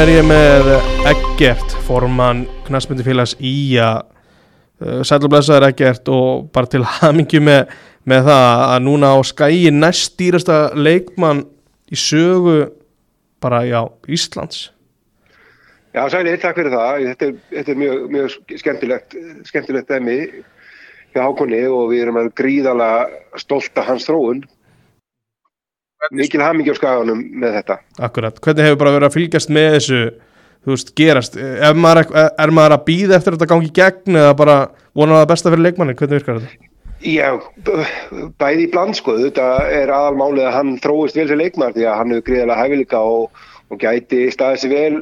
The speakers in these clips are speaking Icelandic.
er ég með Eggert, formann knastmyndifélags Ía uh, Sælublesaður Eggert og bara til hamingju með, með það að núna á skæi næst dýrasta leikmann í sögu bara já, Íslands Já, sæli, takk fyrir það. Þetta er, þetta er mjög, mjög skemmtilegt, skemmtilegt dæmi hjá Hákonni og við erum að gríðala stolta hans þróun. Mikil hamingi á skaganum með þetta. Akkurat, hvernig hefur bara verið að fylgjast með þessu þú veist, gerast er maður, er maður að býða eftir að þetta gangi gegn eða bara vona það besta fyrir leikmannin hvernig virkar þetta? Já, bæði í bland sko, þetta er aðalmálið að hann þróist vel fyrir leikmann því að hann hefur gríðala hæfileika og og gæti staðið sér vel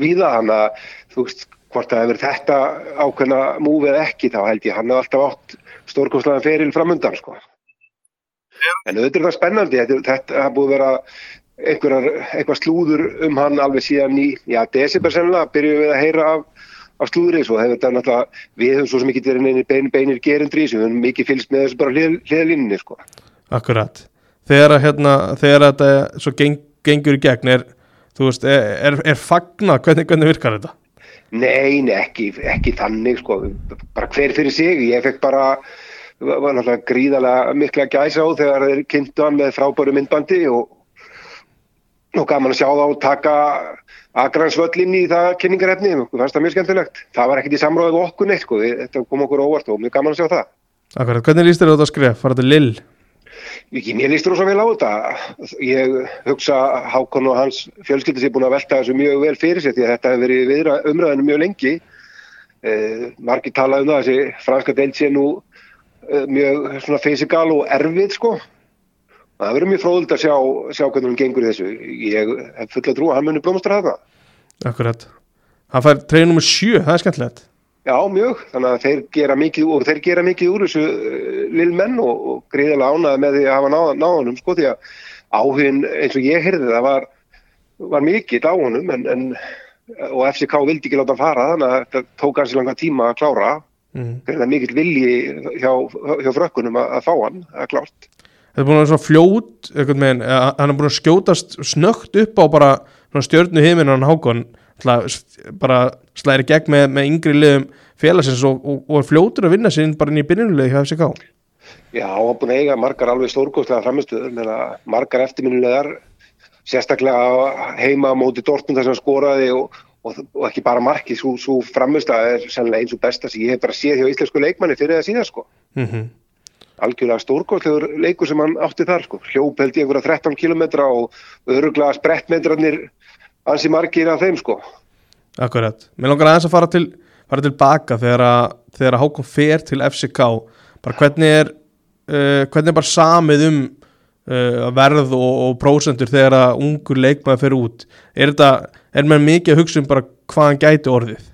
viða hann að þú veist hvort það hefur þetta ákveðna múfið ekki þá held ég hann hefur alltaf átt stórkostlega feril framundan sko. En auðvitað er það spennandi þetta, þetta hafa búið að vera einhverjar, eitthvað slúður um hann alveg síðan í, já, desember sennilega byrjuðum við að heyra af, af hefur þetta náttúrulega, við höfum svo ekki verið neini bein, beinir gerundri við höfum mikið fylgst með þessu bara hliðalínni sko. Akkurat, þegar, hérna, þegar þetta svo geng, gengur í gegn er veist, er, er, er fagna hvernig, hvernig virkar þetta? Nei, nei, ekki, ekki þannig sko, bara hver fyrir sig, ég fekk bara var náttúrulega gríðalega mikla gæsa á þegar þeir kynntu hann með frábæru myndbandi og, og gaman að sjá þá taka agransvöllin í það kynningarefni og fannst það mjög skemmtilegt. Það var ekkert í samráðu okkur neitt sko, þetta kom okkur óvart og mjög gaman að sjá það. Akkurat, hvernig líst þér þetta að skrifa? Var þetta lill? Mér líst rosa vel á þetta. Ég hugsa Hákon og hans fjölskyldi sé búin að velta þessu mjög vel fyrir sig því að þetta hefur verið viðra, umræðinu mjög lengi. Eh, margir tala um það að þessi franska deilt sé nú mjög svona fysikal og erfið sko. Það verður mjög fróðult að sjá, sjá hvernig hann gengur í þessu. Ég hef fulla trú að hann munir blómastra þetta. Akkurat. Hann fær treyð nummer 7, það er skemmtilegt. Já, mjög. Þannig að þeir gera mikið úr, þeir gera mikið úr þessu uh, lill menn og, og greiðilega ánaði með því að hafa náðanum, sko, því að áhugin eins og ég heyrði það var, var mikill á honum en, en, og FCK vildi ekki láta hann fara þannig að þetta tók hansi langa tíma að klára. Mm. Það er mikill vilji hjá, hjá frökkunum að, að fá hann, það er klárt. Þetta er búin að vera svona fljót, meginn, hann er búin að skjótast snögt upp á bara stjörnu heiminn hann Hákon bara slæri gegn með, með yngri liðum félagsins og, og, og fljótur að vinna sín bara inn í byrjunulegi hjá FCK Já, hann er búin að eiga margar alveg stórgóðslega framistöður margar eftirminnulegar sérstaklega heima á móti Dortmund þar sem hann skoraði og, og ekki bara markið, svo, svo framistöða er sennilega eins og besta sem ég hef bara séð hjá íslensku leikmanni fyrir það síðan sko. Mm -hmm. algjörlega stórgóðslegur leikur sem hann átti þar sko, hljóp held ég einhverja 13 km og öruglega sprettmetrarnir ansi margir af þeim sko. Akkurat, mér langar aðeins að fara til fara tilbaka þegar að, þegar að Hákon fer til FCK bara hvernig er uh, hvernig er bara samið um uh, verð og, og prósendur þegar að ungur leikmaði fer út er þetta, er mér mikið að hugsa um bara hvað hann gæti orðið?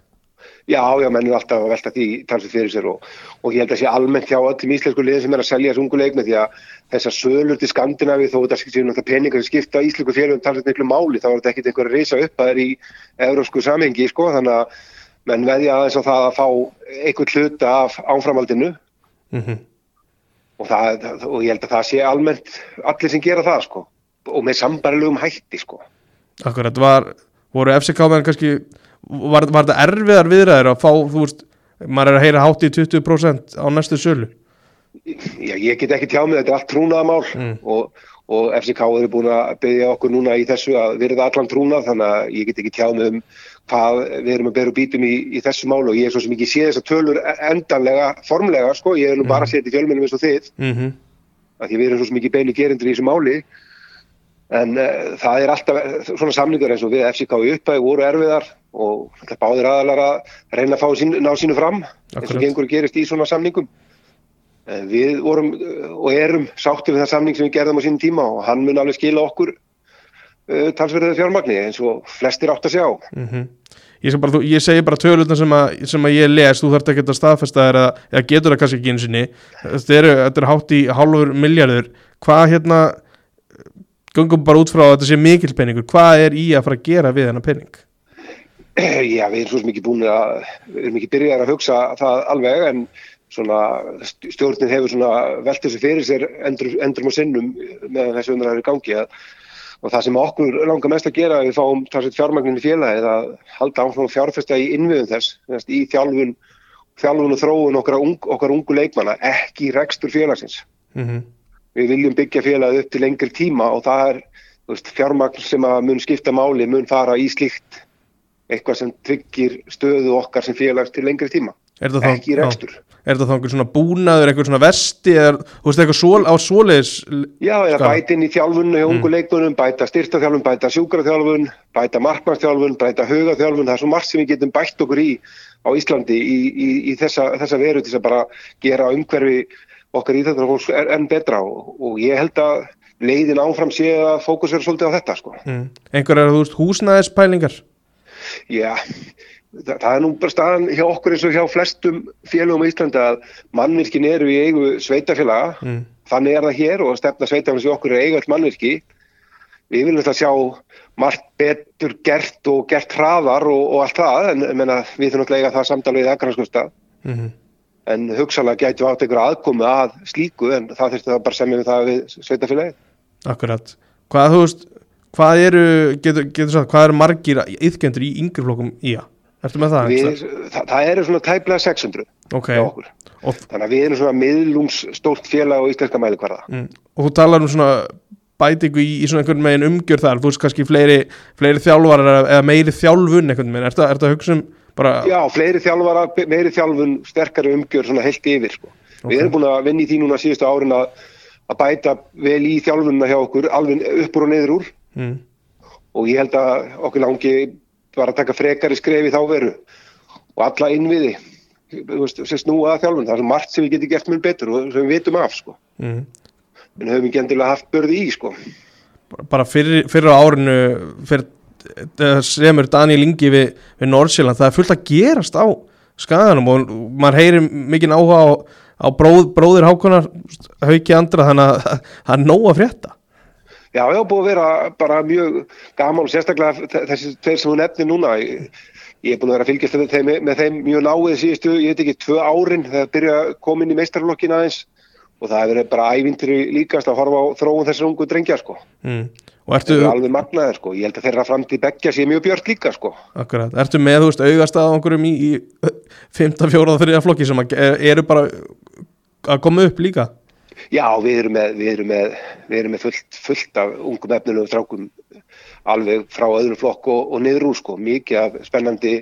Já, já, menn er alltaf að velta því talsið fyrir sér og, og ég held að sé almennt hjá öllum íslensku liðin sem er að selja þessu ungu leikma því að þessar sölur til Skandinavi þó þetta séu náttúrulega peningar sem skipta íslensku félagum talsið miklu máli þá er þetta ekkit einhver reysa upp að það er í európsku samhengi sko þannig að menn veðja aðeins á það að fá einhvern hluta af áframaldinu mm -hmm. Og, það, og ég held að það sé almennt allir sem gera það sko. Og með sambarlegum hætti sko. Akkurat, var, voru FCK menn kannski var, var þetta erfiðar viðræðir að fá, þú veist, maður er að heyra hátt í 20% á næstu sölu? Já, ég get ekki tjá með þetta er allt trúnaðamál mm. og, og FCK eru búin að byggja okkur núna í þessu að verða allan trúnað þannig að ég get ekki tjá með um hvað við erum að bera bítum í, í þessu málu og ég er svo sem ekki sé þess að tölur endanlega, formlega sko, ég er nú mm. bara að setja í fjölmennum eins og þið. Mm -hmm. að því við erum svo sem ekki beinu gerindur í þessu máli. En uh, það er alltaf svona samlingar eins og við FCK í uppæði voru erfiðar og báðir aðalar að reyna að sín, ná sínu fram eins og gengur gerist í svona samningum. En við vorum og erum sáttið við það samning sem við gerðum á sínum tíma og hann mun alveg skila okkur talsverðið fjármagni eins og flestir átt að sjá mm -hmm. ég, bara, þú, ég segi bara tölutna sem, sem að ég les, þú þarf ekki að staðfesta eða, eða getur það kannski ekki eins og ný þetta er, er hátt í hálfur miljardur hvað hérna gungum bara út frá að þetta sé mikil peningur hvað er í að fara að gera við þennan pening? Já, við erum svo mikið búin að við erum ekki byrjað að hugsa það alveg en svona stjórnin hefur svona velt þessu fyrir sér endur, endurum og sinnum með þessu undræður gangi að og það sem okkur langar mest að gera við fáum talsveit fjármagnin í félagið að halda áfram fjárfesta í innviðum þess í þjálfun, þjálfun og þróun okkar, ung, okkar ungu leikmanna ekki rekstur félagsins. Mm við viljum byggja félagið upp til lengri tíma og það er veist, fjármagn sem að mun skipta máli mun fara í slíkt eitthvað sem tryggir stöðu okkar sem félags til lengri tíma Er ekki rekstur Er þetta þá einhver svona búnaður, einhver svona vesti eða, þú veist, eitthvað svol, á svoleiðis Já, eða bæta inn í þjálfunni hjá ungu leikmönnum, bæta styrtaþjálfun, bæta sjúkraþjálfun, bæta markmannsþjálfun, bæta hugaþjálfun, það er svo margt sem við getum bætt okkur í á Íslandi í, í, í þessa, þessa veru til að bara gera umhverfi okkar í þetta fólks enn betra. Og, og ég held að leiðin áfram sé að fókus vera svolítið á þetta sko. mm. einhverjar, þú veist, húsnæðispælingar? Já, það, það er nú bara staðan hjá okkur eins og hjá flestum félögum á Íslandi að mannvirkin eru í eigu sveitafélaga mm. þannig er það hér og stefna sveitafélags í okkur er eigu all mannvirki. Við viljum þetta sjá margt betur gert og gert hraðar og, og allt það en ég meina, við þurfum að eiga það samtal við aðgrannskusta Mm en hugsalega gætu átt einhver aðkomi að slíku en það þurfti það bara semja við það við sveitafélagi Akkurat. Hvað, veist, hvað eru, getur, getur sagt, hvað eru margir yðkendur í yngri flokkum í að? Ertu með það? við, það, það eru svona tæplega 600 staðar? ok, hjá okkur og, þannig að við erum svona miðlums stórt félag á íslenska mælikvarða mm, og þú talar um svona bætingu í, í svona einhvern megin umgjör þar, þú veist kannski fleiri, fleiri þjálfarar eða- meiri þjálfun einhvern megin, ertu, ertu að hugsa um bara, Já, fleiri þjálfara, meiri þjálfun, sterkari umgjör, svona heilt yfir. Sko. Ok. Við erum búin að vinna í því núna síðustu árin að, að bæta vel í þjálfunna hjá okkur, alveg uppur og niður úr mm, og ég held að okkur langi bara að taka frekari skref í þá veru og alla innviði sem snúa að þjálfun. Það er margt sem við getum gert mjög betur og sem við vitum af, sko. mm, En höfum ekki endilega haft börði í, sko. bara fyrir, fyrir árinu fyrir, semur Daniel Ingi við, við Nordsjöland, það er fullt að gerast á skaganum og maður heyrir mikinn áhuga á, á bróð, bróðir hákonar hauki andra þannig að það er nóg að frétta Já, já, búið að vera bara mjög gaman og sérstaklega þe- þessi tveir sem hún nefnir núna. Ég, er búin að vera að fylgjast með þeim, með þeim mjög náið síðustu, ég veit ekki, tvö árin þegar byrja að koma inn í meistarflokkin aðeins og það hefur verið bara ævintri líkast að horfa á þróun þessar ungu drengja, sko. mm. ertu, Það er alveg magnaðir, sko. Ég held að þeirra framtíð beggja sé mjög björt líka, sko. akkurat, ertu með þú veist augast að einhverjum í, í 5. 4. 3. flokki sem er- eru bara að koma upp líka Já, við erum með, við erum með, við erum með fullt, fullt af ungum efnilegum strákum alveg frá öðrum flokk og, og niður úr sko, mikið af spennandi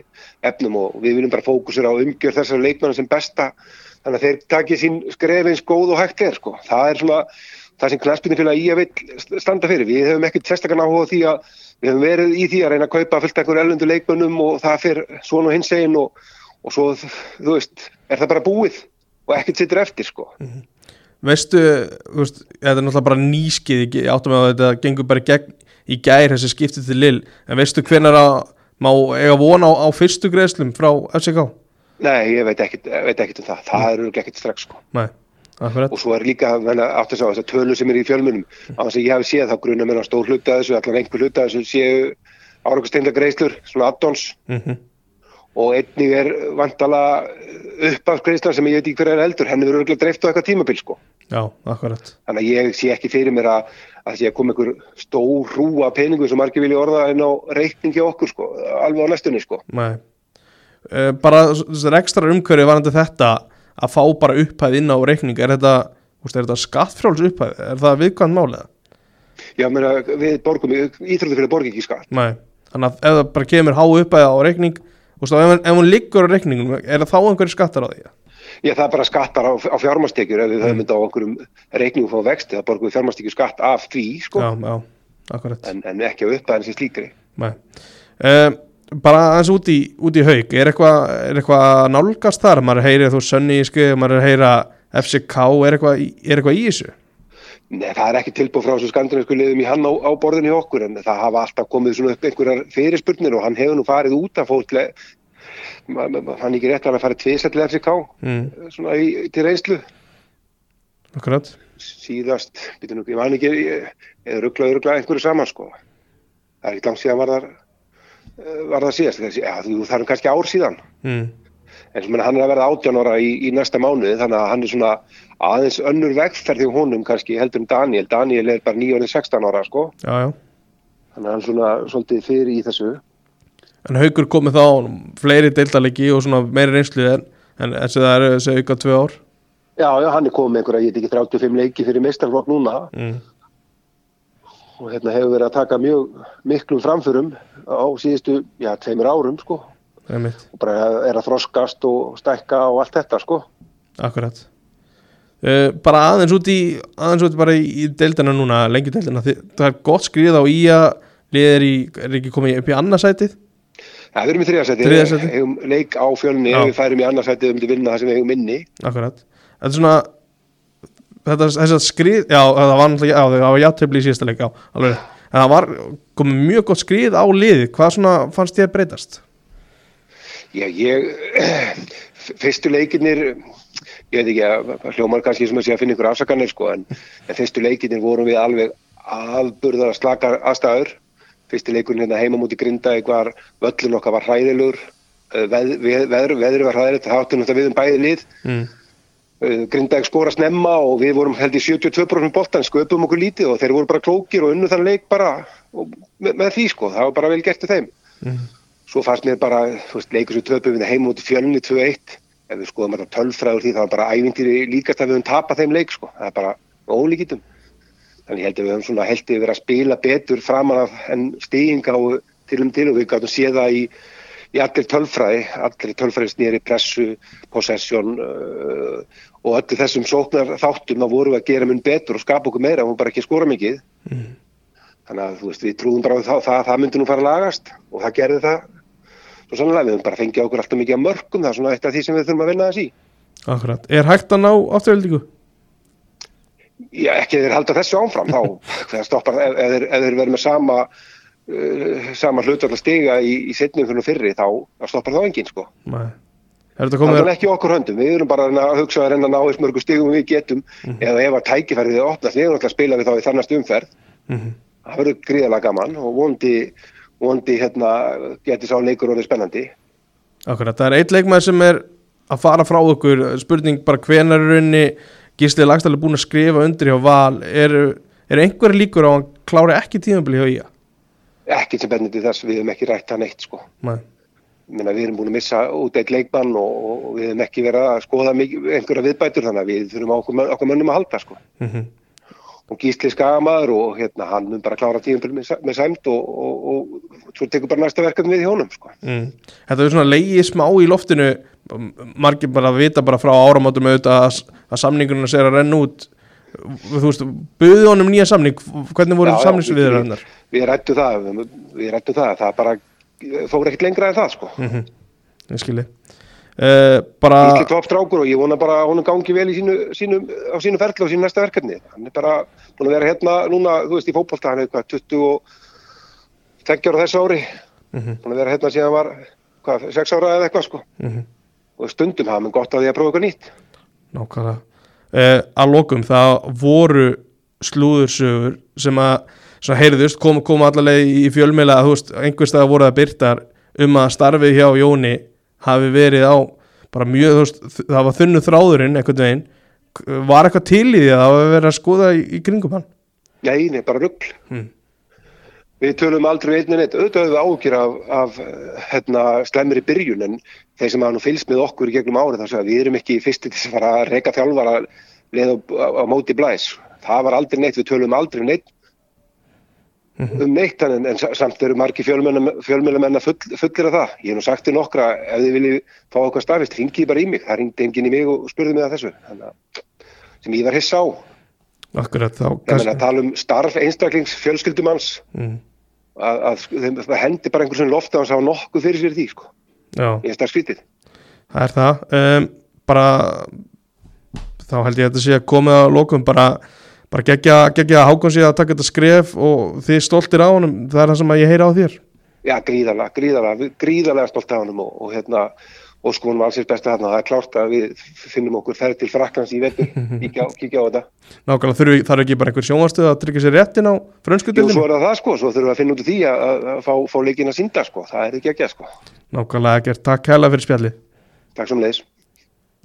efnum og við viljum bara fókusera á umgjör þessar leikmanna sem besta þannig að þeir takið sín skref eins góð og hægt er sko. Það er svona það sem knaspinni í að vil standa fyrir. Við hefum ekkert sérstakann áhuga því að við hefum verið í því að reyna að kaupa fullt ekkur ellendu leikmönnum og það fyrir svona og hins einn og, og svo, þú veist, er það bara búið og ekkert sittur eftir sko. Veistu, þú veist, þetta er náttúrulega bara nýskið, ég áttum að þetta gengur bara gegn í gær þessi skiptið til Lill en veistu hvenær að má eiga vona á, á fyrstu greiðslum frá FCK? Nei, ég veit ekkert, um það. Það er örugglega ekkert strax sko. Nei, Og svo er líka átt að sjá þessar tölur sem er í fjölmunum. Á þess að ég hef séð þá grunna mér á stór hluta þessu, allan einhver hluta þessu séu árangusteinda greislur, svona addons mm og einnig er vantala uppafgreislan sem ég veit ekki hver er eldur, henni verður örugglega dreift á eitthvað tímabil sko. Já, akkurat Þannig að ég sé ekki fyrir mér að að sé að koma einhver stór hrúa peningu sem margir vilja orða en á reikningi okkur sko, alveg á næstunni sko. Nei uh, Bara ekstra umhverju varandi þetta að fá bara upphæð inn á reikning er þetta, þetta skattfrjáls upphæð er það viðkvæmt málið? Já, meina, við borgum, íþróttufélag borgi ekki skatt. Nei, þannig að ef það bara kemur há upphæð á reikning úst, ef, ef hún liggur á reikningum er það þá einhverju skattar á því? Já, það er bara skattar á, á fjármastekjur ef við höfum þetta á einhverjum reikningum frá vexti, það borgum við fjármastekjur skatt af því, sko, Já, já, en, en ekki á upphæðin sem slíkri. Nei. Uh, Bara aðeins út í, út í haug er eitthvað er eitthvað að nálgast þar? Maður heyrir þú sönni í skrið maður er heyra FCK er eitthvað, í- er eitthvað í þessu Nei, það er ekki tilbúið frá þessu skandinavísku liðum í hann á, á borðinu hjá okkur, en það hafa alltaf komið upp einhverjar fyrirspurnir og hann hefur nú farið út af fót, hann ekki rétt að hann farið tvisett til FCK, mm, svona í, til reynslu. Akkurat. Síðast, býtum nú, ég man ekki eða ruggla, ruggla einhverju saman sko. Það er ekki langt síðan var eh, var það síðast Þessi, ja, þú, það er kannski ár síðan. Mm, en sem hann er að verða 18 ára í, í næsta mánuði þannig að hann er svona aðeins önnur vegferð hjá honum kannski heldur um Daniel. Daniel er bara 9 16 ára sko. Já, já. Þannig að hann svona svolítið fyrir í þessu. En haugur komið þá fleiri deildalegi og svona meiri reynslu en, en og það er þessi auka tvö ár. Já, já, hann er komið með einhverja, ég veit ekki 35 leiki fyrir meistarflokk núna. Mm. og hérna hefur verið að taka mjög miklum framförum á síðustu, já, tveimur árum sko. Og bara er að þroskast og stækka og allt þetta sko. Akkurat. Uh, Bara aðeins út í aðeins út bara í, deildina núna Þi- það er gott skrið á í að liðir í, er ekki komið upp í annarsætið Já, við erum í þriðasæti, Þriðja sæti. hefum leik á fjölni, við færum í annarsæti um til vinna það sem við hefum minni. Akkurat. Þetta er svona þetta, þess að skrið, já það var náttúrulega já, það var játtöfli í síðasta leik, já, alveg það var komið mjög gott skrið á liði hvað svona fannst ég að breytast Já, ég, fyrstu leikinir, ég veit ekki að að hljómar kannski sem að sé að finna ykkur afsakanir sko, en, en fyrstu leikinir vorum við alveg afburðar slakar aðstæður. Fyrstu leikurinn hérna heima múti grinda var völlun okkar var hræðilegur, eh, veð, veð, veður, veður var hræðilegt, það áttum þetta við um bæði lið. mm. Uh, Grindavík skora snemma og við vorum held í 72% boltan, sköpum okkur lítið og þeir voru bara klókir og unnu þann leik bara og með, með því sko, það var bara vel gert til þeim. Mm. Svo fannst mér bara, þú veist, leikur sem töpum við heim út í fjölni 2-1, ef við skoðum þetta tölfræður því það var bara ævintýri líkast að við höfum tapað þeim leik sko, það er bara ólíkitum. Þannig held að við höfum svona held yfir að spila betur framan af en stíginga og til um til og við gáttum séð það í, í allir tölfræði, allir tölfræði snýri pressu, possession uh, og öllu þessum sóknar þáttum að voru að gera mun betur og skapa okkur meira og bara ekki skora mikið. Mm. Þannig að þú veist, við trúðum bara á það, það, það myndi nú fara að lagast og það gerði það. Svo sannlega við höfum bara fengið okkur alltaf mikið að mörgum, það er svona eitt af því sem við þurfum að vinna þess í. Akkurat, er hægt að ná afturöldingu? Já, ekki þeir halda þessu áfram, þá. Það stoppar, ef, ef, ef þeir verður með sama, uh, sama hlutvall að stiga í, í setningum fyrri, þá stoppar þá enginn, sko. Nei. Er Það er ekki okkur höndum, við erum bara að hugsa að reyna að ná þess mörgu stigum við getum, eða ef að tækifærið er opnast, við erum alltaf að spila við þá í þannast umferð, mm það verður gríðalega gaman og vondi, vondi hérna, getur sá leikur orðið spennandi. Akkurat, það er eitt leikmaður sem er að fara frá okkur spurning bara hvenar er raunni Gísli Lagstæli búin að skrifa undir hjá Val er, er einhverja líkur á að hann klári ekki tímabili hjá Ía? Ekki sem bennandi þess, við höfum ekki rætt það neitt, sko. Nei, Minna, við erum búin að missa út eitt leikmann og, og við hefum ekki verið að skoða mikið, einhverja viðbætur þannig að við þurfum okkur, okkur mönnum að halda sko. mm og Gísli skamaður og hérna, hann mun bara klára tíum með, með sæmt og, og, og svo tekur bara næsta verkefni við í honum sko. mm. Þetta er svona leiði smá í loftinu margir bara að vita bara frá áramótum auðvitað að, að samningunum sér að renna út þú veist, buðu honum nýja samning hvernig voru já, samningsviður við- hennar? Við rættum það, við, rættum það, það bara fór ekkert lengra en það sko. Mm Ég skilji uh, bara, Gísli toppstrákur og ég vona bara að honum gangi vel sínu, sínu, á sínu ferli og sínu næsta verkefni. Hann er bara búin að vera hérna núna, þú veist, í fótbolta, hann er hvað, 20 og 20 ára þessu ári. Mhm. Búin að vera hérna síðan var, hvað, 6 ára eða eitthvað, sko. mm Og stundum hafa mér gott að því að prófa eitthvað nýtt. Nákvæmlega uh, Að lokum, það voru slúðursögur sem að heyrðust, kom, kom allavega í fjölmiðla að einhverstað voru það byrtar um að starfið hjá Jóni hafi verið á bara mjög, þú veist, það var þunnu þráðurinn einhvern veginn, var eitthvað til í því að það var verið að skoða í, í kringum hann Nei, nei, bara rugl. Mm. Við tölum aldrei einnig neitt, auðvitað við áhugir af, af hérna, slemmir í byrjun en þeir sem hafa nú fylgst með okkur í gegnum árið þar sem við erum ekki fyrst til þess að fara að reyka þjálfara leið á, á, á móti blæs. Það var aldrei neitt, við tölum aldrei neitt um neitt en, en sa- samt eru margi fjölmjölamenn að full, fullir af það. Ég hef nú sagt til nokkra, ef þið viljið fá okkar stafist, ringið bara í mig. Það ringdi enginn í mig og spurði mig að þessu. Þannig að sem ég var hissa á. Akkurat þá Ég meina að tala um starf einstaklings fjölskyldumanns mm, að, að það hendi bara einhver sem lofta og sá nokkuð fyrir sér í því sko. Já, Ég er starf skrítið. það er það um, bara þá held ég að þetta sé að komið að lokum bara, bara gegja, gegja að hákon sé að taka þetta skref og þið stoltir á honum það er það sem ég heyra á þér Já, gríðarlega, gríðarlega, gríðarlega stolt af honum og, og hérna og sko hún var alls sér besta þarna. Það er klárt að við finnum okkur ferð til Fraklands í vetur, kíkja, kíkja á þetta. Nákvæmlega þurfi, þarf ekki bara einhver sjónvarstöð að tryggja sér réttin á Jú, frönskutildinu svo er það það sko, svo þurfum við að finna út úr því að, að, fá, fá leikin að synda sko, það er ekki ekki að sko. Nákvæmlega ekkert, takk hella fyrir spjallið Takk sem leiðis.